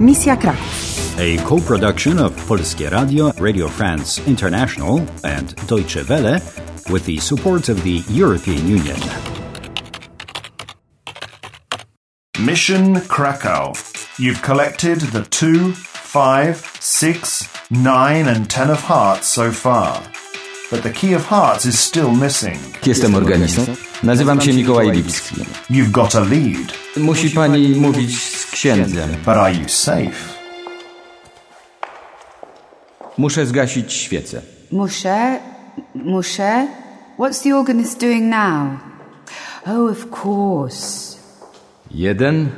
Misja Kraków. A co-production of Polskie Radio, Radio France International and Deutsche Welle with the support of the European Union. Mission Krakow. You've collected the two, five, six, nine, and ten of hearts so far. But the key of hearts is still missing. Jestem organistą. Nazywam się Mikołaj Lipski. You've got a lead, Musi pani mówić z księdzem. but are you safe? Muszę zgasić świecę. Muszę, muszę. What's the organist doing now? Oh, of course. Jeden,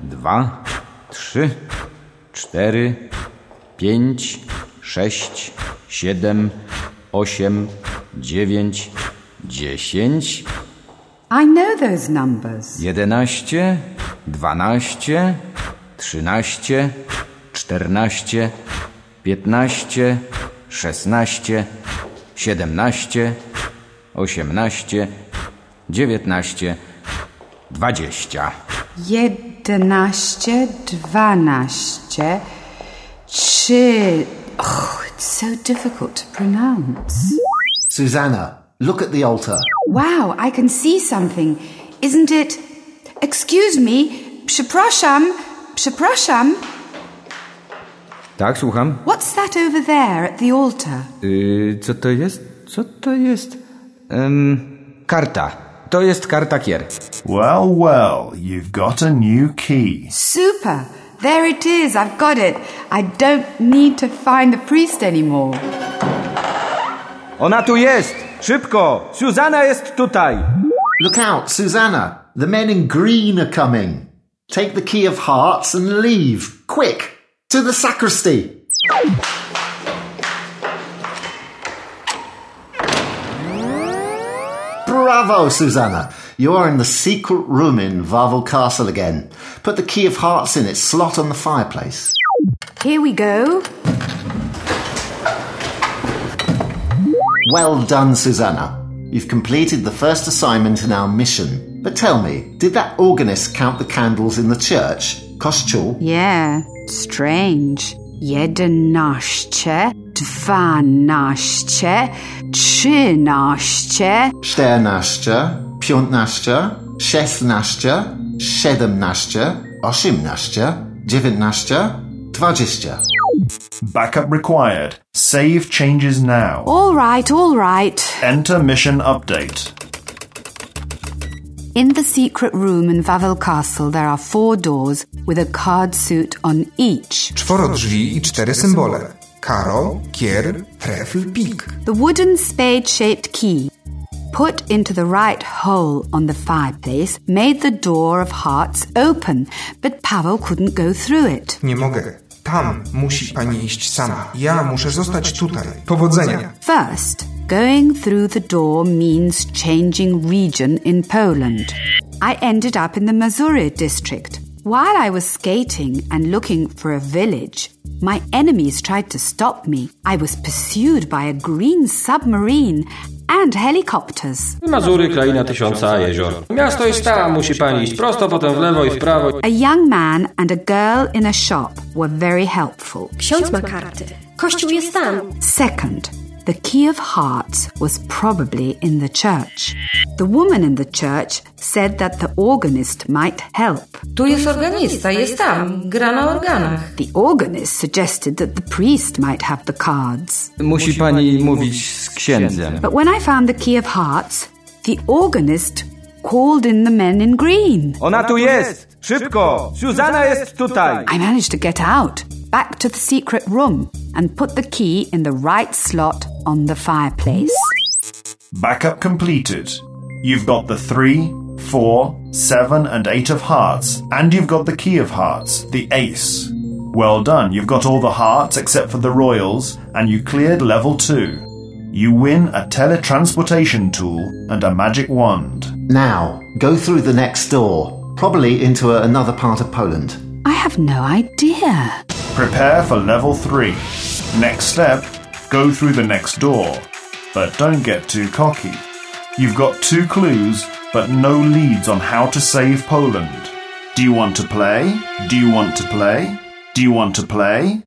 dwa, trzy, cztery, pięć, sześć, siedem, osiem, dziewięć, dziesięć, I know those numbers. jedenaście, dwanaście, trzynaście, czternaście, piętnaście, szesnaście, siedemnaście, osiemnaście, dziewiętnaście, dwadzieścia. Jedenaście, dwanaście, trzy. Oh, it's so difficult to pronounce. Susanna, look at the altar. Wow, I can see something. Isn't it? Excuse me. Przepraszam. Przepraszam. Tak, słucham? What's that over there at the altar? Yy, co to jest? Co to jest? Em, karta. To jest karta kier. Well, well, you've got a new key. Super. There it is. I've got it. I don't need to find the priest anymore. Ona tu jest! Szybko! Susanna jest tutaj! Look out, Susanna. The men in green are coming. Take the key of hearts and leave. Quick! To the sacristy! Bravo, Susanna. You are in the secret room in Wawel Castle again. Put the key of hearts in its slot on the fireplace. Here we go. Well done, Susanna. You've completed the first assignment in our mission. But tell me, did that organist count the candles in the church? Kościół? Yeah, strange. Jedenaście, dwanaście, trzynaście. czternaście, piętnaście, szesnaście, siedemnaście, osiemnaście, dziewiętnaście, dwadzieścia. Backup required. Save changes now. All right, all right. Enter mission update. In the secret room in Wawel Castle, there are four doors with a card suit on each. Czworo drzwi i cztery symbole. Karo, kier, trefl, pik. The wooden spade shaped key, put into the right hole on the fireplace, made the door of hearts open, but Pavel couldn't go through it. Nie mogę. Tam musi pani iść sama. Ja muszę zostać tutaj. Powodzenia. First, going through the door means changing region in Poland. I ended up in the Mazury district. While I was skating and looking for a village, my enemies tried to stop me. I was pursued by a green submarine and helicopters. Mazury, kraina tysiąca jezior. Miasto jest tam, musi pani iść prosto, potem w lewo i w prawo. A young man and a girl in a shop were very helpful. Ksiądz ma karty. Kościół jest tam. Second, the key of hearts was probably in the church. The woman in the church said that the organist might help. Tu jest organista, jest tam, gra na organach. The organist suggested that the priest might have the cards. Musi pani mówić z księdzem. But when I found the key of hearts, the organist called in the men in green. Ona tu jest! Szybko! Suzana jest tutaj! I managed to get out, back to the secret room, and put the key in the right slot on the fireplace. Backup completed. You've got the three, four, seven, and eight of hearts, and you've got the key of hearts, the ace. Well done, you've got all the hearts except for the royals, and you cleared level two. You win a teletransportation tool and a magic wand. Now, go through the next door, probably into a, another part of Poland. I have no idea. Prepare for level 3. Next step, go through the next door. But don't get too cocky. You've got two clues, but no leads on how to save Poland. Do you want to play? Do you want to play? Do you want to play?